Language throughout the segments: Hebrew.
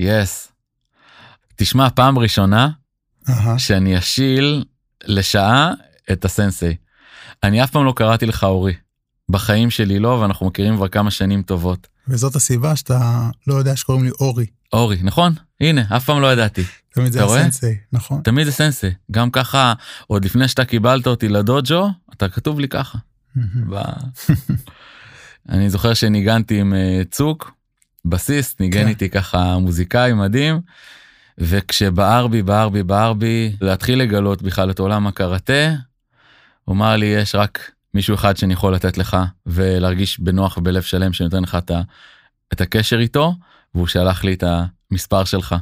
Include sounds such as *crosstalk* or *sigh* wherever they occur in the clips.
יס. תשמע, פעם ראשונה שאני אשיל לשעה את הסנסei. אני אף פעם לא קראתי לך אורי. בחיים שלי לא, ואנחנו מכירים כבר כמה שנים טובות. וזאת הסיבה שאתה לא יודע שקוראים לי אורי. אורי, נכון? הנה, אף פעם לא ידעתי. תמיד זה הסנסei, נכון. תמיד זה סנסei. גם ככה, עוד לפני שאתה קיבלת אותי לדוג'ו, אתה כתוב לי ככה. *laughs* אני זוכר שניגנתי עם אה, צוק, בסיסט, ניגן כן. איתי ככה מוזיקאי מדהים, וכשבער בי, בער בי, בער בי, להתחיל לגלות בכלל את עולם הקראטה, הוא אמר לי, יש רק מישהו אחד שאני יכול לתת לך ולהרגיש בנוח ובלב שלם שנותן לך את, את הקשר איתו, והוא שלח לי את המספר שלך.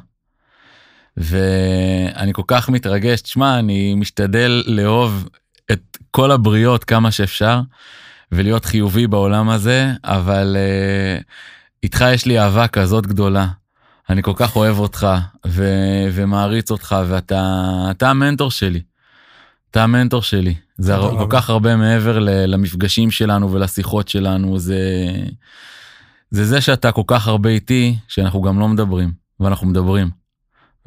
ואני כל כך מתרגש, תשמע, אני משתדל לאהוב את כל הבריות כמה שאפשר, ולהיות חיובי בעולם הזה, אבל uh, איתך יש לי אהבה כזאת גדולה. אני כל כך אוהב אותך ו- ומעריץ אותך, ואתה המנטור שלי. אתה המנטור שלי. זה הר- כל כך הרבה מעבר ל- למפגשים שלנו ולשיחות שלנו, זה... זה זה שאתה כל כך הרבה איתי, שאנחנו גם לא מדברים, ואנחנו מדברים.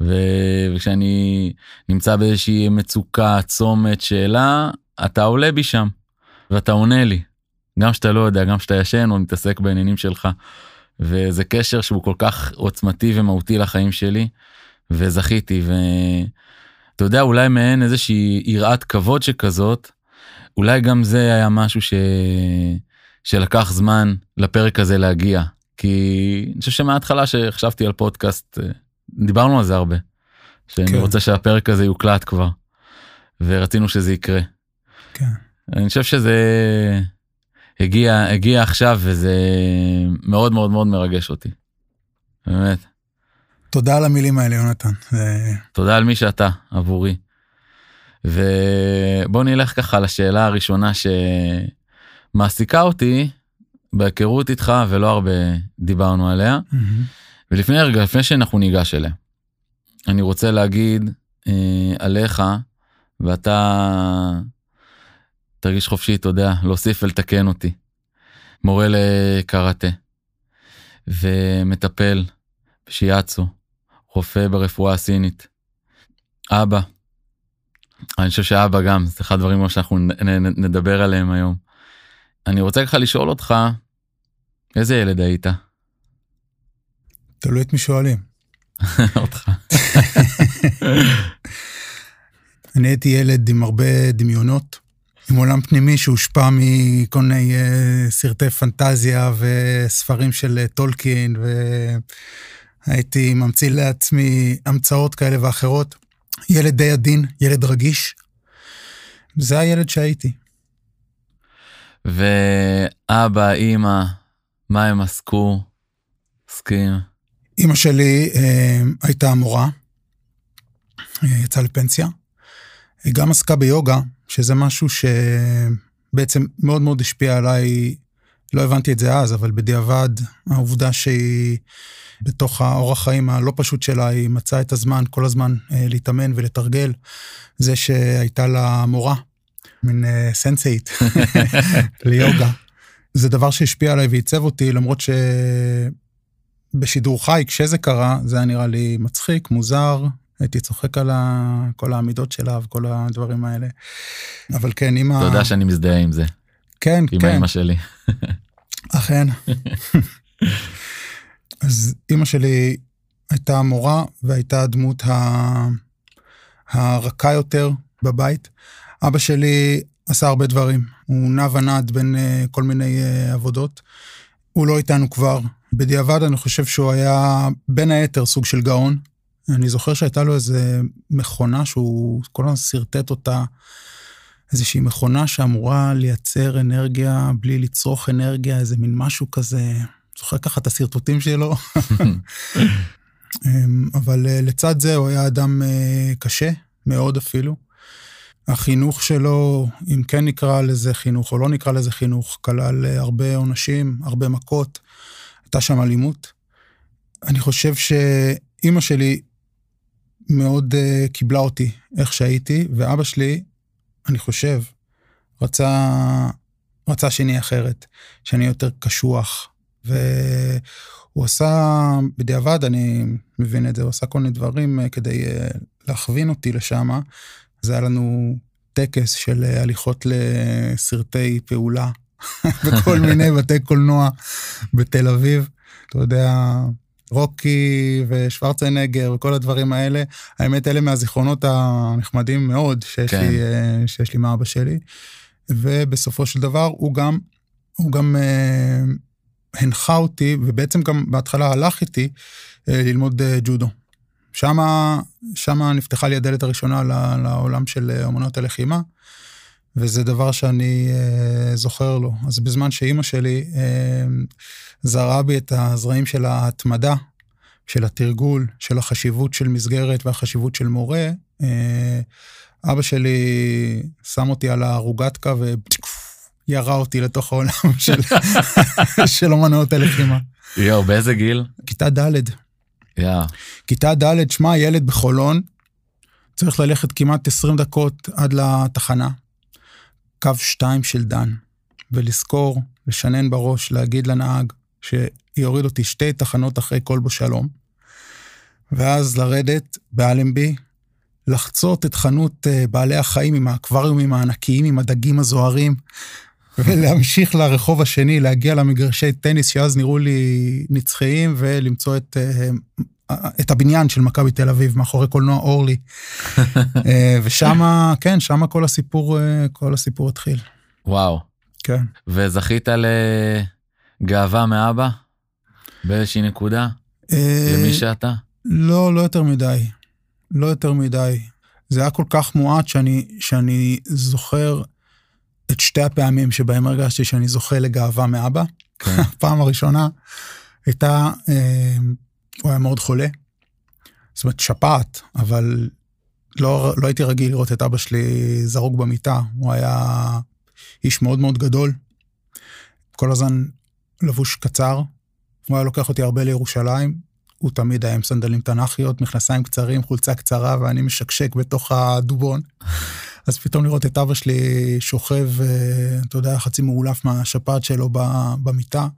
ו- וכשאני נמצא באיזושהי מצוקה, צומת, שאלה, אתה עולה בי שם, ואתה עונה לי. גם שאתה לא יודע, גם שאתה ישן או מתעסק בעניינים שלך. וזה קשר שהוא כל כך עוצמתי ומהותי לחיים שלי, וזכיתי, ואתה יודע, אולי מעין איזושהי יראת כבוד שכזאת, אולי גם זה היה משהו ש... שלקח זמן לפרק הזה להגיע. כי אני חושב שמההתחלה שחשבתי על פודקאסט, אה, דיברנו על זה הרבה. שאני כן. רוצה שהפרק הזה יוקלט כבר. ורצינו שזה יקרה. כן. אני חושב שזה הגיע, הגיע עכשיו וזה מאוד מאוד מאוד מרגש אותי. באמת. תודה על המילים האלה, יונתן. תודה על מי שאתה עבורי. ובוא נלך ככה לשאלה הראשונה שמעסיקה אותי בהיכרות איתך ולא הרבה דיברנו עליה. Mm-hmm. ולפני רגע, לפני שאנחנו ניגש אליה, אני רוצה להגיד אה, עליך, ואתה תרגיש חופשי, אתה יודע, להוסיף ולתקן אותי. מורה לקראטה, ומטפל בשיאצו, רופא ברפואה הסינית. אבא, אני חושב שאבא גם, זה אחד הדברים שאנחנו נדבר עליהם היום. אני רוצה ככה לשאול אותך, איזה ילד היית? תלוי את מי שואלים. *laughs* אותך. *laughs* אני הייתי ילד עם הרבה דמיונות, עם עולם פנימי שהושפע מכל מיני uh, סרטי פנטזיה וספרים של uh, טולקין, והייתי ממציא לעצמי המצאות כאלה ואחרות. ילד די עדין, ילד רגיש. זה הילד שהייתי. ואבא, אימא, מה הם עסקו? עסקים? אימא שלי אה, הייתה מורה, אה, יצאה לפנסיה. היא גם עסקה ביוגה, שזה משהו שבעצם מאוד מאוד השפיע עליי, לא הבנתי את זה אז, אבל בדיעבד, העובדה שהיא בתוך האורח חיים הלא פשוט שלה, היא מצאה את הזמן כל הזמן אה, להתאמן ולתרגל. זה שהייתה לה מורה, מין אה, סנסאית *laughs* ליוגה. זה דבר שהשפיע עליי ועיצב אותי, למרות שבשידור חי, כשזה קרה, זה היה נראה לי מצחיק, מוזר, הייתי צוחק על ה... כל העמידות שלה וכל הדברים האלה. אבל כן, אמא... אתה יודע שאני מזדהה עם זה. כן, עם כן. עם האמא שלי. *laughs* אכן. *laughs* אז אימא שלי הייתה מורה והייתה הדמות ה... הרכה יותר בבית. אבא שלי עשה הרבה דברים. הוא נע ונד בין uh, כל מיני uh, עבודות. הוא לא איתנו כבר. בדיעבד אני חושב שהוא היה בין היתר סוג של גאון. אני זוכר שהייתה לו איזה מכונה שהוא כל הזמן שרטט אותה, איזושהי מכונה שאמורה לייצר אנרגיה בלי לצרוך אנרגיה, איזה מין משהו כזה, זוכר ככה את השרטוטים שלו. אמ, אבל אה, לצד זה הוא היה אדם אה, קשה, מאוד אפילו. החינוך שלו, אם כן נקרא לזה חינוך או לא נקרא לזה חינוך, כלל אה, הרבה עונשים, הרבה מכות, הייתה שם אלימות. אני חושב שאימא שלי מאוד uh, קיבלה אותי איך שהייתי, ואבא שלי, אני חושב, רצה, רצה שאני אחרת, שאני יותר קשוח, והוא עשה, בדיעבד, אני מבין את זה, הוא עשה כל מיני דברים אה, כדי אה, להכווין אותי לשם. זה היה לנו טקס של אה, הליכות לסרטי פעולה *laughs* בכל מיני בתי קולנוע בתל אביב. אתה יודע, רוקי ושוורצנגר וכל הדברים האלה. האמת, אלה מהזיכרונות הנחמדים מאוד שיש, כן. לי, שיש לי מאבא שלי. ובסופו של דבר הוא גם, הוא גם אה, הנחה אותי, ובעצם גם בהתחלה הלך איתי אה, ללמוד אה, ג'ודו. שמה, שמה נפתחה לי הדלת הראשונה לעולם של אה, אמנות הלחימה, וזה דבר שאני אה, זוכר לו. אז בזמן שאימא שלי אה, זרעה בי את הזרעים של ההתמדה, של התרגול, של החשיבות של מסגרת והחשיבות של מורה, אה, אבא שלי שם אותי על הרוגטקה וירה אותי לתוך העולם *laughs* של, *laughs* של אומנויות הלחימה. יואו, באיזה גיל? כיתה ד'. יאה. כיתה ד', שמע, ילד בחולון, צריך ללכת כמעט 20 דקות עד לתחנה, קו 2 של דן, ולזכור, לשנן בראש, להגיד לנהג שיוריד אותי שתי תחנות אחרי כלבו שלום, ואז לרדת באלנבי, לחצות את חנות אה, בעלי החיים עם האקווריומים הענקיים, עם הדגים הזוהרים, ולהמשיך לרחוב השני, להגיע למגרשי טניס שאז נראו לי נצחיים, ולמצוא את, אה, את הבניין של מכבי תל אביב מאחורי קולנוע אורלי. *laughs* אה, ושם, כן, שם כל הסיפור, כל הסיפור התחיל. וואו. כן. וזכית לגאווה מאבא? באיזושהי נקודה? למי שאתה? לא, לא יותר מדי. לא יותר מדי. זה היה כל כך מועט שאני, שאני זוכר את שתי הפעמים שבהם הרגשתי שאני זוכה לגאווה מאבא. כן. *laughs* הפעם הראשונה הייתה, אה, הוא היה מאוד חולה. זאת אומרת, שפעת, אבל לא, לא הייתי רגיל לראות את אבא שלי זרוק במיטה. הוא היה איש מאוד מאוד גדול, כל הזמן לבוש קצר. הוא היה לוקח אותי הרבה לירושלים, הוא תמיד היה עם סנדלים תנ"כיות, מכנסיים קצרים, חולצה קצרה, ואני משקשק בתוך הדובון. אז פתאום לראות את אבא שלי שוכב, אה, אתה יודע, חצי מאולף מהשפעת שלו במיטה.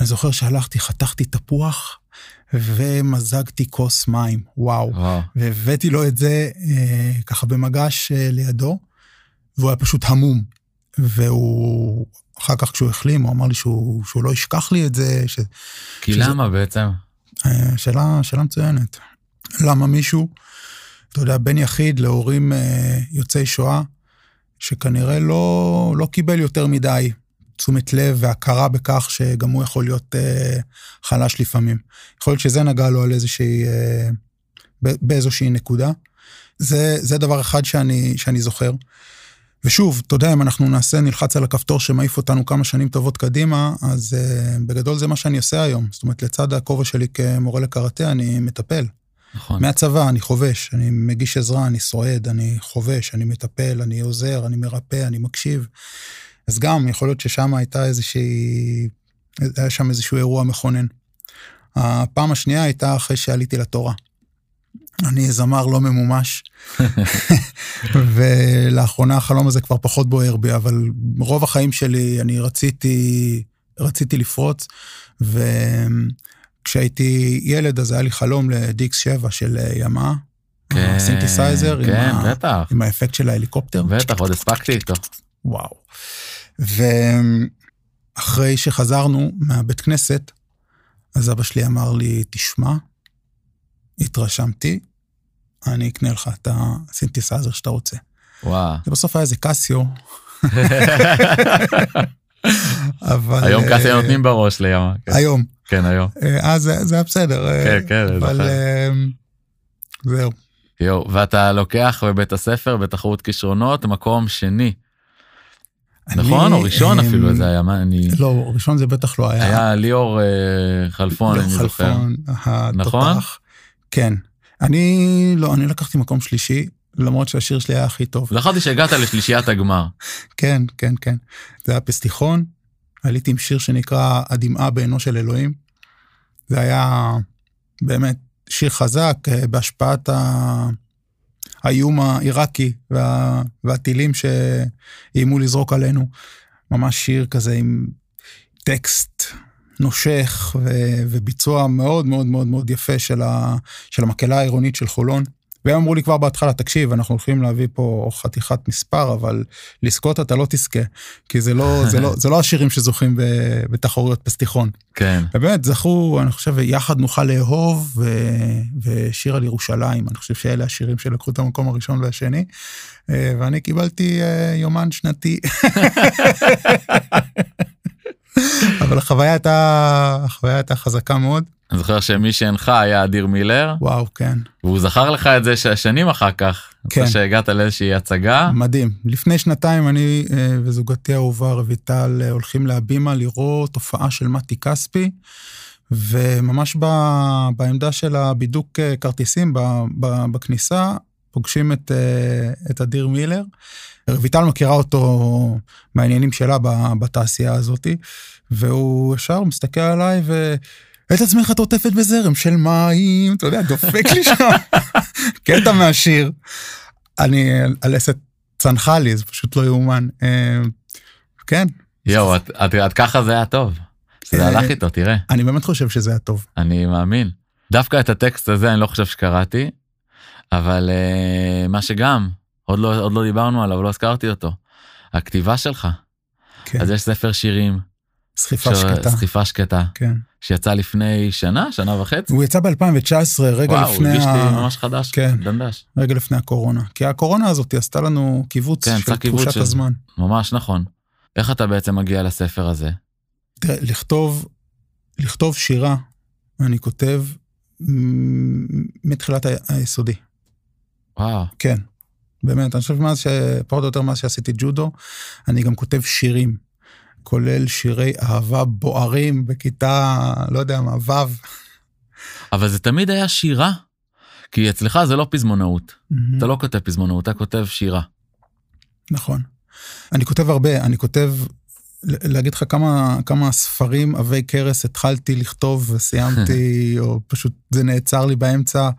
אני זוכר שהלכתי, חתכתי תפוח, ומזגתי כוס מים, וואו. וואו. והבאתי לו את זה אה, ככה במגש אה, לידו, והוא היה פשוט המום. והוא, אחר כך כשהוא החלים, הוא אמר לי שהוא, שהוא לא ישכח לי את זה. ש, כי שזה... למה בעצם? אה, שאלה, שאלה מצוינת. למה מישהו, אתה יודע, בן יחיד להורים אה, יוצאי שואה, שכנראה לא, לא קיבל יותר מדי תשומת לב והכרה בכך שגם הוא יכול להיות אה, חלש לפעמים. יכול להיות שזה נגע לו על איזושהי, אה, באיזושהי נקודה. זה, זה דבר אחד שאני, שאני זוכר. ושוב, אתה יודע, אם אנחנו נעשה, נלחץ על הכפתור שמעיף אותנו כמה שנים טובות קדימה, אז uh, בגדול זה מה שאני עושה היום. זאת אומרת, לצד הכובע שלי כמורה לקראטה, אני מטפל. נכון. מהצבא, אני חובש, אני מגיש עזרה, אני סועד, אני חובש, אני מטפל, אני עוזר, אני מרפא, אני מקשיב. אז גם, יכול להיות ששם הייתה איזושהי, היה שם איזשהו אירוע מכונן. הפעם השנייה הייתה אחרי שעליתי לתורה. אני זמר לא ממומש, *laughs* ולאחרונה החלום הזה כבר פחות בוער בי, אבל רוב החיים שלי אני רציתי, רציתי לפרוץ, וכשהייתי ילד אז היה לי חלום ל DX 7 של ימאהה, כן, הסינתסייזר, כן, עם, בטח. עם האפקט של ההליקופטר. בטח, עוד הספקתי איתו. וואו. ואחרי שחזרנו מהבית כנסת, אז אבא שלי אמר לי, תשמע, התרשמתי, אני אקנה לך את הסינתסייזר שאתה רוצה. וואו. ובסוף היה איזה קסיו. *laughs* אבל... היום קסיו אה, נותנים בראש לימאהה. כן. היום. כן, היום. אה, אז זה היה בסדר. אה, כן, כן, אבל זהו. יואו, ואתה לוקח בבית הספר בתחרות כישרונות מקום שני. נכון? או ראשון אפילו זה היה, מה אני... לא, ראשון זה בטח לא היה. היה ליאור חלפון, אני זוכר. חלפון, נכון? כן. אני לא, אני לקחתי מקום שלישי, למרות שהשיר שלי היה הכי טוב. זכרתי שהגעת לשלישיית הגמר. כן, כן, כן. זה היה פסטיחון, עליתי עם שיר שנקרא הדמעה בעינו של אלוהים. זה היה באמת שיר חזק אה, בהשפעת האיום העיראקי וה... והטילים שאיימו לזרוק עלינו. ממש שיר כזה עם טקסט נושך ו- וביצוע מאוד מאוד מאוד מאוד יפה של, ה- של המקהלה העירונית של חולון. והם אמרו לי כבר בהתחלה, תקשיב, אנחנו הולכים להביא פה חתיכת מספר, אבל לזכות אתה לא תזכה, כי זה לא, זה לא, זה לא השירים שזוכים ב- בתחרויות פסטיחון. כן. ובאמת זכו, אני חושב, יחד נוכל לאהוב ו... ושיר על ירושלים. אני חושב שאלה השירים שלקחו את המקום הראשון והשני, אה, ואני קיבלתי אה, יומן שנתי. *laughs* אבל החוויה הייתה, החוויה הייתה חזקה מאוד. אני זוכר שמי שהנחה היה אדיר מילר, וואו, כן. והוא זכר לך את זה שנים אחר כך. כן. אחרי שהגעת לאיזושהי הצגה. מדהים. לפני שנתיים אני אה, וזוגתי האהובה רויטל אה, הולכים להבימה לראות הופעה של מתי כספי, וממש ב, בעמדה של הבידוק אה, כרטיסים ב, ב, בכניסה, פוגשים את, את אדיר מילר. רויטל מכירה אותו מהעניינים שלה בתעשייה הזאתי, והוא ישר מסתכל עליי ו... את עצמך את עוטפת בזרם של מים, אתה יודע, דופק לי שם *laughs* קטע מהשיר. אני, הלסת צנחה לי, זה פשוט לא יאומן. אה, כן, יואו, את- עד ככה זה היה טוב. זה אה, הלך איתו, תראה. אני באמת חושב שזה היה טוב. אני מאמין. דווקא את הטקסט הזה אני לא חושב שקראתי, אבל uh, מה שגם, עוד לא, עוד לא דיברנו עליו, לא הזכרתי אותו. הכתיבה שלך. כן, אז יש ספר שירים, סחיפה ש- שקטה. סחיפה שקטה, כן. שיצא לפני שנה, שנה וחצי. הוא יצא ב-2019, רגע וואו, לפני הרגיש ה... לי ממש חדש, כן. דנדש. רגע לפני הקורונה. כי הקורונה הזאת עשתה לנו קיבוץ כן, של תחושת של- הזמן. ממש נכון. איך אתה בעצם מגיע לספר הזה? תראה, לכתוב, לכתוב שירה, אני כותב מתחילת היסודי. וואו, כן, באמת, אני חושב מאז ש... פחות או יותר מאז שעשיתי ג'ודו, אני גם כותב שירים, כולל שירי אהבה בוערים בכיתה, לא יודע מה, ו'. אבל זה תמיד היה שירה. כי אצלך זה לא פזמונאות. אתה לא כותב פזמונאות, אתה כותב שירה. נכון. אני כותב הרבה, אני כותב, להגיד לך כמה, כמה ספרים עבי כרס התחלתי לכתוב וסיימתי, *laughs* או פשוט זה נעצר לי באמצע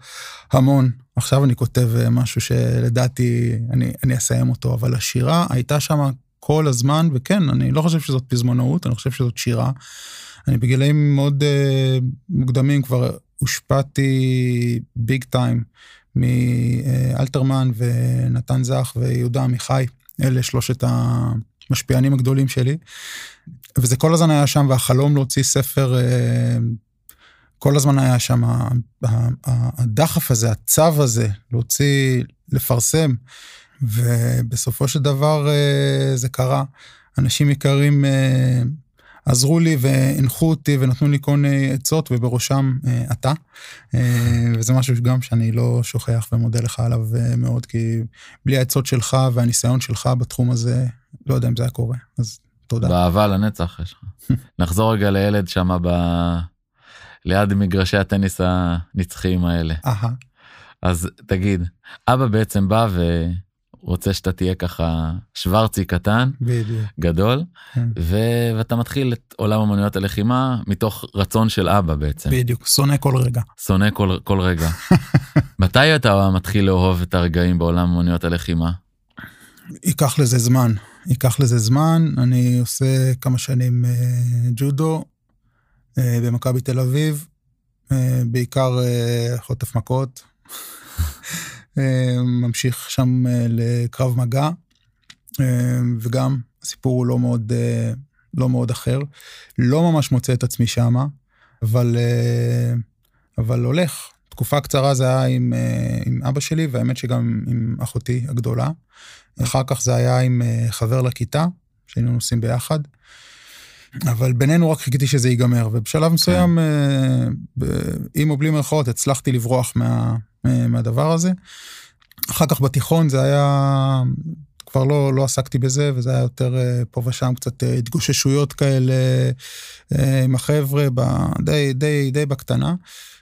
המון. עכשיו אני כותב אה, משהו שלדעתי אני, אני אסיים אותו, אבל השירה הייתה שם כל הזמן, וכן, אני לא חושב שזאת פזמונאות, אני חושב שזאת שירה. אני בגילאים מאוד uh, מוקדמים כבר הושפעתי ביג טיים מאלתרמן ונתן זך ויהודה עמיחי, אלה שלושת המשפיענים הגדולים שלי. וזה כל הזמן היה שם, והחלום להוציא ספר, אה, כל הזמן היה שם, הדחף הזה, הצו הזה, להוציא, לפרסם. ובסופו של דבר אה, זה קרה. אנשים יקרים אה, עזרו לי והנחו אותי ונתנו לי כל מיני עצות, ובראשם אה, אתה. וזה משהו גם שאני לא שוכח ומודה לך עליו מאוד, כי בלי העצות שלך והניסיון שלך בתחום הזה, לא יודע אם זה היה קורה. אז תודה. באהבה לנצח יש לך. *laughs* נחזור רגע לילד שם ב... ליד מגרשי הטניס הנצחיים האלה. אהה, אז תגיד, אבא בעצם בא ורוצה שאתה תהיה ככה שוורצי קטן, בדיוק. גדול, כן. ו... ואתה מתחיל את עולם אמנויות הלחימה מתוך רצון של אבא בעצם. בדיוק, שונא כל רגע. שונא כל, כל רגע. *laughs* מתי אתה מתחיל לאהוב את הרגעים בעולם אמנויות הלחימה? ייקח לזה זמן, ייקח לזה זמן. אני עושה כמה שנים אה, ג'ודו אה, במכבי תל אביב, אה, בעיקר אה, חוטף מכות. אה, ממשיך שם אה, לקרב מגע, אה, וגם הסיפור הוא לא מאוד, לא מאוד אחר. לא ממש מוצא את עצמי שמה, אבל, אבל הולך. תקופה קצרה זה היה עם, עם אבא שלי, והאמת שגם עם אחותי הגדולה. אחר כך זה היה עם חבר לכיתה, שהיינו נוסעים ביחד. אבל בינינו רק חיכיתי שזה ייגמר, ובשלב מסוים, ב- עם או בלי מירכאות, הצלחתי לברוח מה, מהדבר הזה. אחר כך בתיכון זה היה, כבר לא, לא עסקתי בזה, וזה היה יותר אה, פה ושם קצת אה, התגוששויות כאלה אה, עם החבר'ה, ב- די, די, די בקטנה.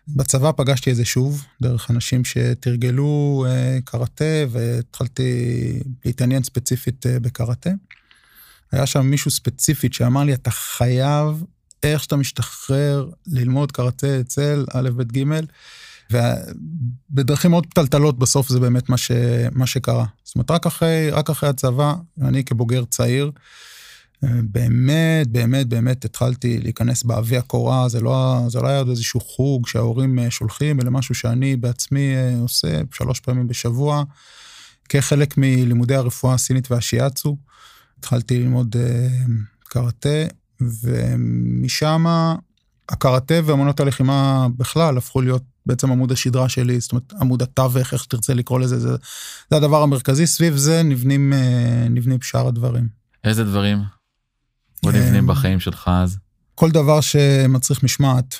בצבא פגשתי את זה שוב, דרך אנשים שתרגלו אה, קראטה, והתחלתי להתעניין ספציפית אה, בקראטה. היה שם מישהו ספציפית שאמר לי, אתה חייב, איך שאתה משתחרר, ללמוד קראטה אצל א', ב', ג', ובדרכים מאוד פתלתלות בסוף זה באמת מה, ש, מה שקרה. זאת אומרת, רק אחרי, רק אחרי הצבא, אני כבוגר צעיר, באמת, באמת, באמת התחלתי להיכנס באבי הקורה, זה לא, זה לא היה עוד איזשהו חוג שההורים אה, שולחים, אלא משהו שאני בעצמי אה, עושה שלוש פעמים בשבוע, כחלק מלימודי הרפואה הסינית והשיאצו. התחלתי ללמוד אה, קראטה, ומשם הקראטה ואמנות הלחימה בכלל הפכו להיות בעצם עמוד השדרה שלי, זאת אומרת עמוד התווך, איך שתרצה לקרוא לזה, זה, זה הדבר המרכזי, סביב זה נבנים, נבנים שאר הדברים. איזה דברים? עוד נבנים אמ, בחיים שלך אז? כל דבר שמצריך משמעת,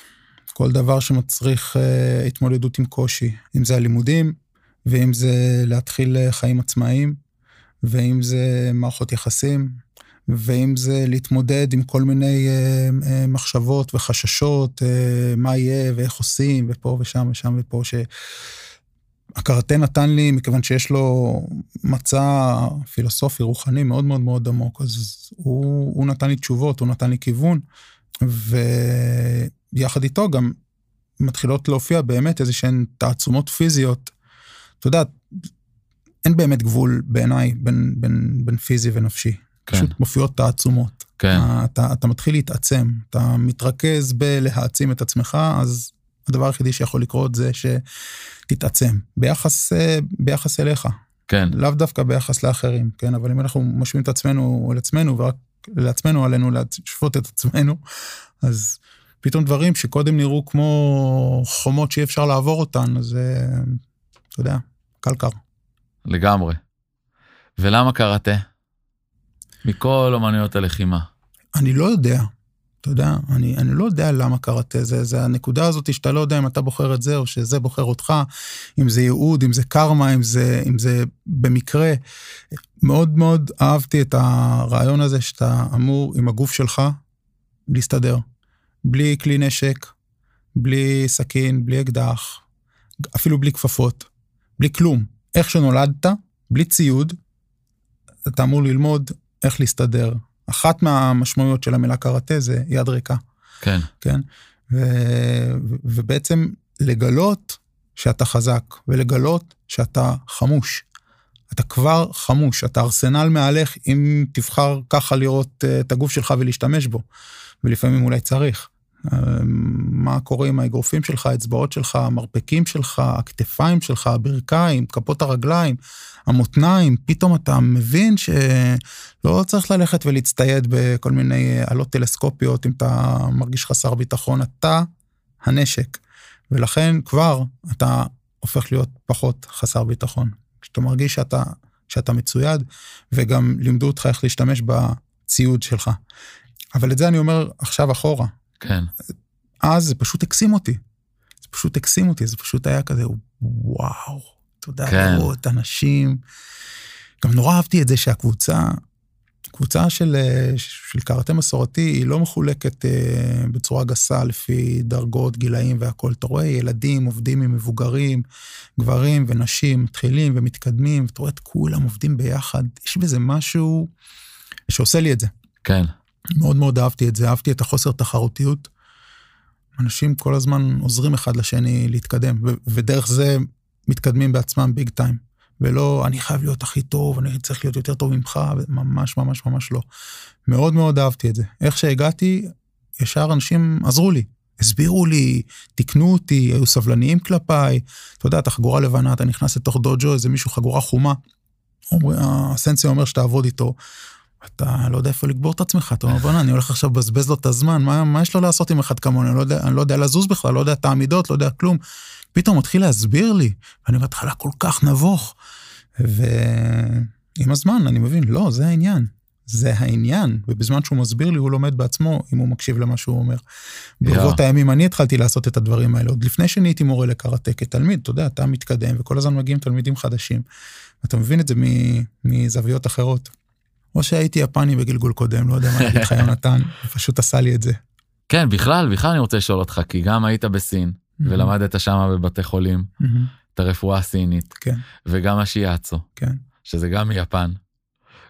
כל דבר שמצריך uh, התמודדות עם קושי, אם זה הלימודים, ואם זה להתחיל אה, חיים עצמאיים, ואם זה מערכות יחסים, ואם זה להתמודד עם כל מיני uh, uh, מחשבות וחששות, uh, מה יהיה ואיך עושים, ופה ושם ושם ופה, ש... הקראטה נתן לי, מכיוון שיש לו מצע פילוסופי, רוחני מאוד מאוד מאוד עמוק, אז הוא, הוא נתן לי תשובות, הוא נתן לי כיוון, ויחד איתו גם מתחילות להופיע באמת איזה שהן תעצומות פיזיות. אתה יודע, אין באמת גבול בעיניי בין, בין, בין פיזי ונפשי. כן. פשוט מופיעות תעצומות. כן. אתה, אתה מתחיל להתעצם, אתה מתרכז בלהעצים את עצמך, אז הדבר היחידי שיכול לקרות זה שתתעצם ביחס, אה, ביחס אליך. כן. לאו דווקא ביחס לאחרים, כן? אבל אם אנחנו משווים את עצמנו לעצמנו, ורק לעצמנו עלינו לשפוט את עצמנו, אז פתאום דברים שקודם נראו כמו חומות שאי אפשר לעבור אותן, אז אה, אתה יודע, קל קר. לגמרי. ולמה קראטה? מכל אומנויות הלחימה. אני לא יודע. אתה יודע, אני, אני לא יודע למה קראטה, זה, זה הנקודה הזאת שאתה לא יודע אם אתה בוחר את זה או שזה בוחר אותך, אם זה ייעוד, אם זה קרמה, אם זה, אם זה במקרה. מאוד מאוד אהבתי את הרעיון הזה שאתה אמור עם הגוף שלך להסתדר. בלי כלי נשק, בלי סכין, בלי אקדח, אפילו בלי כפפות, בלי כלום. איך שנולדת, בלי ציוד, אתה אמור ללמוד איך להסתדר, אחת מהמשמעויות של המילה קראטה זה יד ריקה. כן. כן? ו, ובעצם לגלות שאתה חזק, ולגלות שאתה חמוש. אתה כבר חמוש, אתה ארסנל מעליך אם תבחר ככה לראות אה, את הגוף שלך ולהשתמש בו. ולפעמים אולי צריך. מה קורה עם האגרופים שלך, האצבעות שלך, המרפקים שלך, הכתפיים שלך, הברכיים, כפות הרגליים, המותניים, פתאום אתה מבין שלא צריך ללכת ולהצטייד בכל מיני עלות טלסקופיות אם אתה מרגיש חסר ביטחון, אתה הנשק. ולכן כבר אתה הופך להיות פחות חסר ביטחון. כשאתה מרגיש שאתה, שאתה מצויד, וגם לימדו אותך איך להשתמש בציוד שלך. אבל את זה אני אומר עכשיו אחורה. כן. אז זה פשוט הקסים אותי. זה פשוט הקסים אותי, זה פשוט היה כזה, וואו, יודע, כן. לראות אנשים. גם נורא אהבתי את זה שהקבוצה, קבוצה של, של קראטה מסורתי היא לא מחולקת אה, בצורה גסה לפי דרגות, גילאים והכול. אתה רואה ילדים עובדים עם מבוגרים, גברים ונשים, מתחילים ומתקדמים, ואתה רואה את כולם עובדים ביחד. יש בזה משהו שעושה לי את זה. כן. מאוד מאוד אהבתי את זה, אהבתי את החוסר תחרותיות. אנשים כל הזמן עוזרים אחד לשני להתקדם, ודרך זה מתקדמים בעצמם ביג טיים. ולא, אני חייב להיות הכי טוב, אני צריך להיות יותר טוב ממך, ממש ממש ממש לא. מאוד מאוד אהבתי את זה. איך שהגעתי, ישר אנשים עזרו לי, הסבירו לי, תיקנו אותי, היו סבלניים כלפיי. אתה יודע, אתה חגורה לבנה, אתה נכנס לתוך דוג'ו, איזה מישהו חגורה חומה. הסנסי אומר שתעבוד איתו, אתה לא יודע איפה לגבור את עצמך, אתה אומר, בוא'נה, אני הולך עכשיו לבזבז לו את הזמן, מה, מה יש לו לעשות עם אחד כמוני? אני לא יודע, אני לא יודע לזוז בכלל, לא יודע את העמידות, לא יודע כלום. פתאום מתחיל להסביר לי, ואני בהתחלה כל כך נבוך. ועם הזמן אני מבין, לא, זה העניין. זה העניין, ובזמן שהוא מסביר לי, הוא לומד בעצמו, אם הוא מקשיב למה שהוא אומר. ברבות הימים אני התחלתי לעשות את הדברים האלה, עוד לפני שנהייתי מורה לקראטה כתלמיד, אתה יודע, אתה מתקדם, וכל הזמן מגיעים תלמידים חדשים. אתה מבין את זה מזוויות אחרות. או שהייתי יפני בגלגול קודם, לא יודע מה להגיד לך יונתן, *laughs* פשוט עשה לי את זה. כן, בכלל, בכלל אני רוצה לשאול אותך, כי גם היית בסין, ולמדת שם בבתי חולים, את הרפואה הסינית, כן. וגם השיאצו, כן. שזה גם מיפן.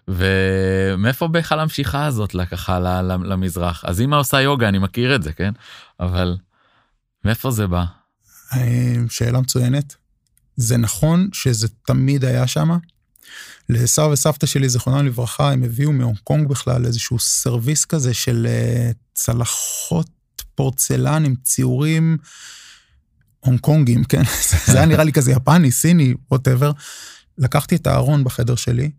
ומאיפה בכלל המשיכה הזאת ככה למזרח? אז אמא עושה יוגה, אני מכיר את זה, כן? אבל מאיפה זה בא? אה, שאלה מצוינת. זה נכון שזה תמיד היה שם, לסבא וסבתא שלי, זיכרונם לברכה, הם הביאו מהונג קונג בכלל איזשהו סרוויס כזה של אה, צלחות פורצלן עם ציורים הונג קונגים, כן? *laughs* זה היה נראה לי כזה יפני, סיני, ווטאבר. לקחתי את הארון בחדר שלי,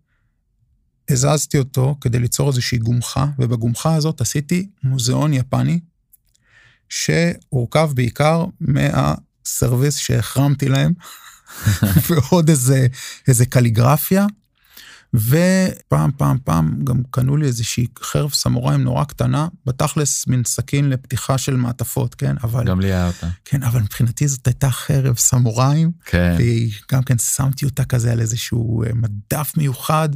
הזזתי אותו כדי ליצור איזושהי גומחה, ובגומחה הזאת עשיתי מוזיאון יפני, שהורכב בעיקר מהסרוויס שהחרמתי להם, *laughs* *laughs* ועוד איזה, איזה קליגרפיה, ופעם, פעם, פעם גם קנו לי איזושהי חרב סמוראים נורא קטנה, בתכלס מין סכין לפתיחה של מעטפות, כן? אבל... גם לי היה אותה. כן, אבל מבחינתי זאת הייתה חרב סמוראים. כן. וגם כן שמתי אותה כזה על איזשהו אה, מדף מיוחד,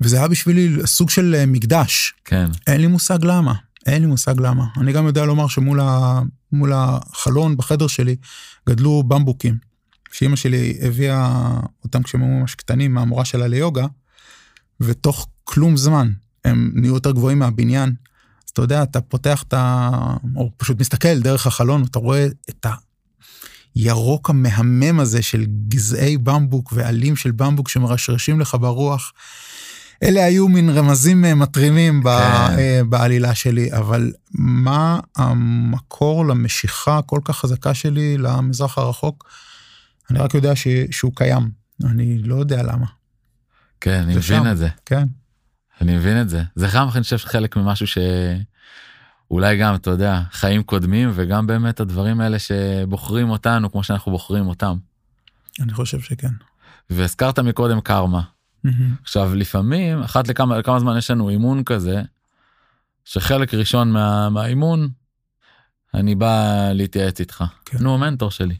וזה היה בשבילי סוג של אה, מקדש. כן. אין לי מושג למה, אין לי מושג למה. אני גם יודע לומר שמול ה... מול החלון בחדר שלי גדלו במבוקים. שאימא שלי הביאה אותם כשהם היו ממש קטנים מהמורה שלה ליוגה, ותוך כלום זמן הם נהיו יותר גבוהים מהבניין. אז אתה יודע, אתה פותח את ה... או פשוט מסתכל דרך החלון, אתה רואה את הירוק המהמם הזה של גזעי במבוק ועלים של במבוק שמרשרשים לך ברוח. אלה היו מין רמזים אה, מטרימים כן. אה, בעלילה שלי, אבל מה המקור למשיכה הכל כך חזקה שלי למזרח הרחוק? אני רק יודע ש, שהוא קיים, אני לא יודע למה. כן, אני מבין שם. את זה. כן. אני מבין את זה. זה גם, אני חושב, חלק ממשהו שאולי גם, אתה יודע, חיים קודמים, וגם באמת הדברים האלה שבוחרים אותנו כמו שאנחנו בוחרים אותם. אני חושב שכן. והזכרת מקודם קרמה. Mm-hmm. עכשיו, לפעמים, אחת לכמה, לכמה זמן יש לנו אימון כזה, שחלק ראשון מה, מהאימון, אני בא להתייעץ איתך. כן. נו, המנטור שלי.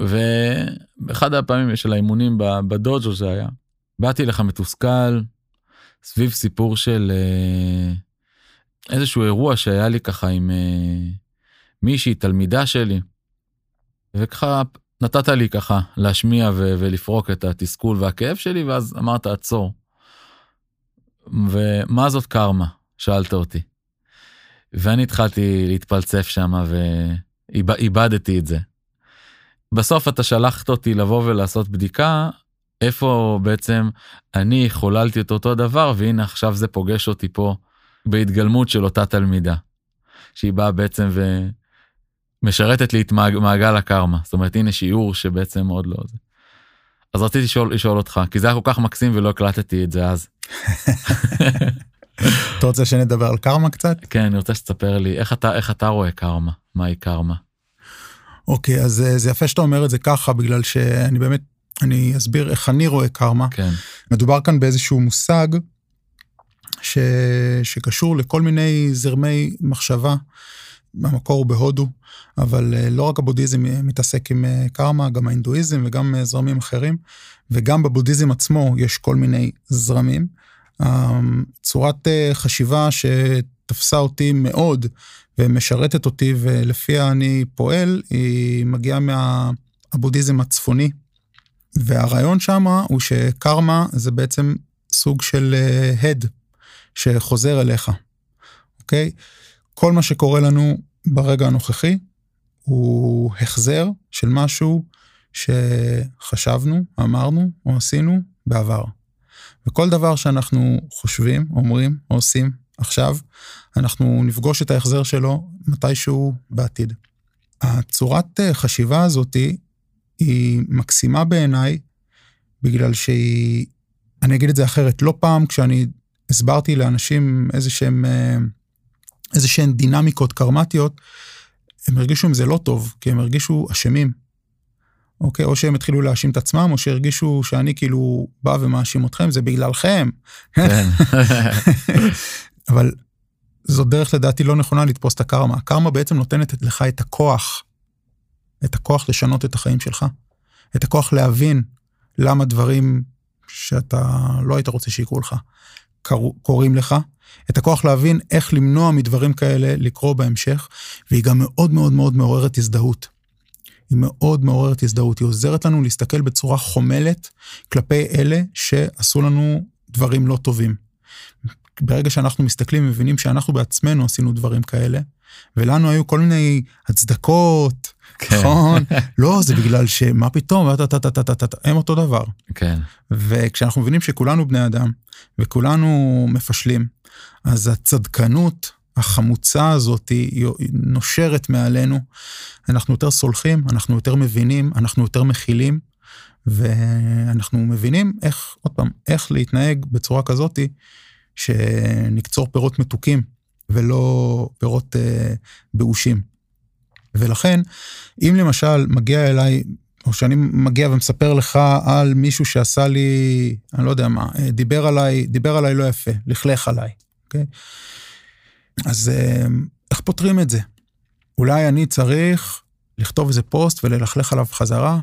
ובאחד הפעמים של האימונים בדוג'ו זה היה, באתי לך מתוסכל סביב סיפור של אה, איזשהו אירוע שהיה לי ככה עם אה, מישהי, תלמידה שלי, וככה נתת לי ככה להשמיע ו- ולפרוק את התסכול והכאב שלי, ואז אמרת עצור. ומה זאת קרמה? שאלת אותי. ואני התחלתי להתפלצף שם ואיבדתי את זה. בסוף אתה שלחת אותי לבוא ולעשות בדיקה איפה בעצם אני חוללתי את אותו דבר והנה עכשיו זה פוגש אותי פה בהתגלמות של אותה תלמידה. שהיא באה בעצם ומשרתת לי את מעגל הקרמה זאת אומרת הנה שיעור שבעצם עוד לא זה. אז רציתי לשאול, לשאול אותך כי זה היה כל כך מקסים ולא הקלטתי את זה אז. אתה רוצה שנדבר על קרמה קצת? כן אני רוצה שתספר לי איך אתה איך אתה רואה קרמה מהי קרמה. אוקיי, אז אה, זה יפה שאתה אומר את זה ככה, בגלל שאני באמת, אני אסביר איך אני רואה קרמה. כן. מדובר כאן באיזשהו מושג ש... שקשור לכל מיני זרמי מחשבה. המקור הוא בהודו, אבל אה, לא רק הבודהיזם מתעסק עם אה, קרמה, גם ההינדואיזם וגם זרמים אחרים, וגם בבודהיזם עצמו יש כל מיני זרמים. צורת חשיבה שתפסה אותי מאוד ומשרתת אותי ולפיה אני פועל, היא מגיעה מהבודהיזם הצפוני. והרעיון שם הוא שקרמה זה בעצם סוג של הד אה, שחוזר אליך, אוקיי? כל מה שקורה לנו ברגע הנוכחי הוא החזר של משהו שחשבנו, אמרנו או עשינו בעבר. וכל דבר שאנחנו חושבים, אומרים או עושים עכשיו, אנחנו נפגוש את ההחזר שלו מתישהו בעתיד. הצורת אה, חשיבה הזאתי היא מקסימה בעיניי, בגלל שהיא, אני אגיד את זה אחרת, לא פעם כשאני הסברתי לאנשים איזה שהם, אה, איזה שהן דינמיקות קרמטיות, הם הרגישו עם זה לא טוב, כי הם הרגישו אשמים. אוקיי? או שהם התחילו להאשים את עצמם, או שהרגישו שאני כאילו בא ומאשים אתכם, זה בגללכם. כן. *laughs* אבל זו דרך לדעתי לא נכונה לתפוס את הקרמה. הקרמה בעצם נותנת לך את הכוח, את הכוח לשנות את החיים שלך, את הכוח להבין למה דברים שאתה לא היית רוצה שיקרו לך, קורים לך, את הכוח להבין איך למנוע מדברים כאלה לקרות בהמשך, והיא גם מאוד מאוד מאוד מעוררת הזדהות. היא מאוד מעוררת הזדהות, היא עוזרת לנו להסתכל בצורה חומלת כלפי אלה שעשו לנו דברים לא טובים. ברגע שאנחנו מסתכלים ומבינים שאנחנו בעצמנו עשינו דברים כאלה, ולנו היו כל מיני הצדקות כן. נכון? *laughs* לא, זה בגלל שמה פתאום, הם אותו דבר. כן. וכשאנחנו מבינים שכולנו בני אדם, וכולנו מפשלים, אז הצדקנות החמוצה הזאת היא נושרת מעלינו. אנחנו יותר סולחים, אנחנו יותר מבינים, אנחנו יותר מכילים, ואנחנו מבינים איך, עוד פעם, איך להתנהג בצורה כזאתי, שנקצור פירות מתוקים ולא פירות אה, באושים. ולכן, אם למשל מגיע אליי, או שאני מגיע ומספר לך על מישהו שעשה לי, אני לא יודע מה, אה, דיבר עליי, דיבר עליי לא יפה, לכלך עליי, אוקיי? אז אה, איך פותרים את זה? אולי אני צריך לכתוב איזה פוסט וללכלך עליו חזרה?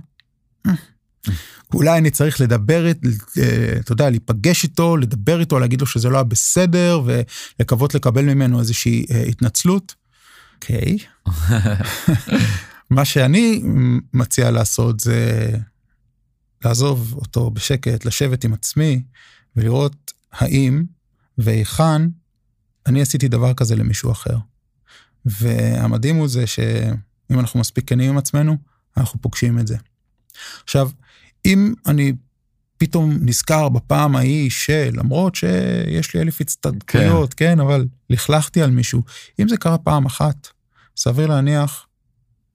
אולי אני צריך לדבר, אה, אתה יודע, להיפגש איתו, לדבר איתו, להגיד לו שזה לא היה בסדר, ולקוות לקבל ממנו איזושהי אה, התנצלות. אוקיי. *laughs* מה שאני מציע לעשות זה לעזוב אותו בשקט, לשבת עם עצמי ולראות האם והיכן אני עשיתי דבר כזה למישהו אחר. והמדהים הוא זה שאם אנחנו מספיק כנים עם עצמנו, אנחנו פוגשים את זה. עכשיו, אם אני פתאום נזכר בפעם ההיא שלמרות שיש לי אלף הצטדקויות, כן. כן, אבל לכלכתי על מישהו, אם זה קרה פעם אחת, סביר להניח,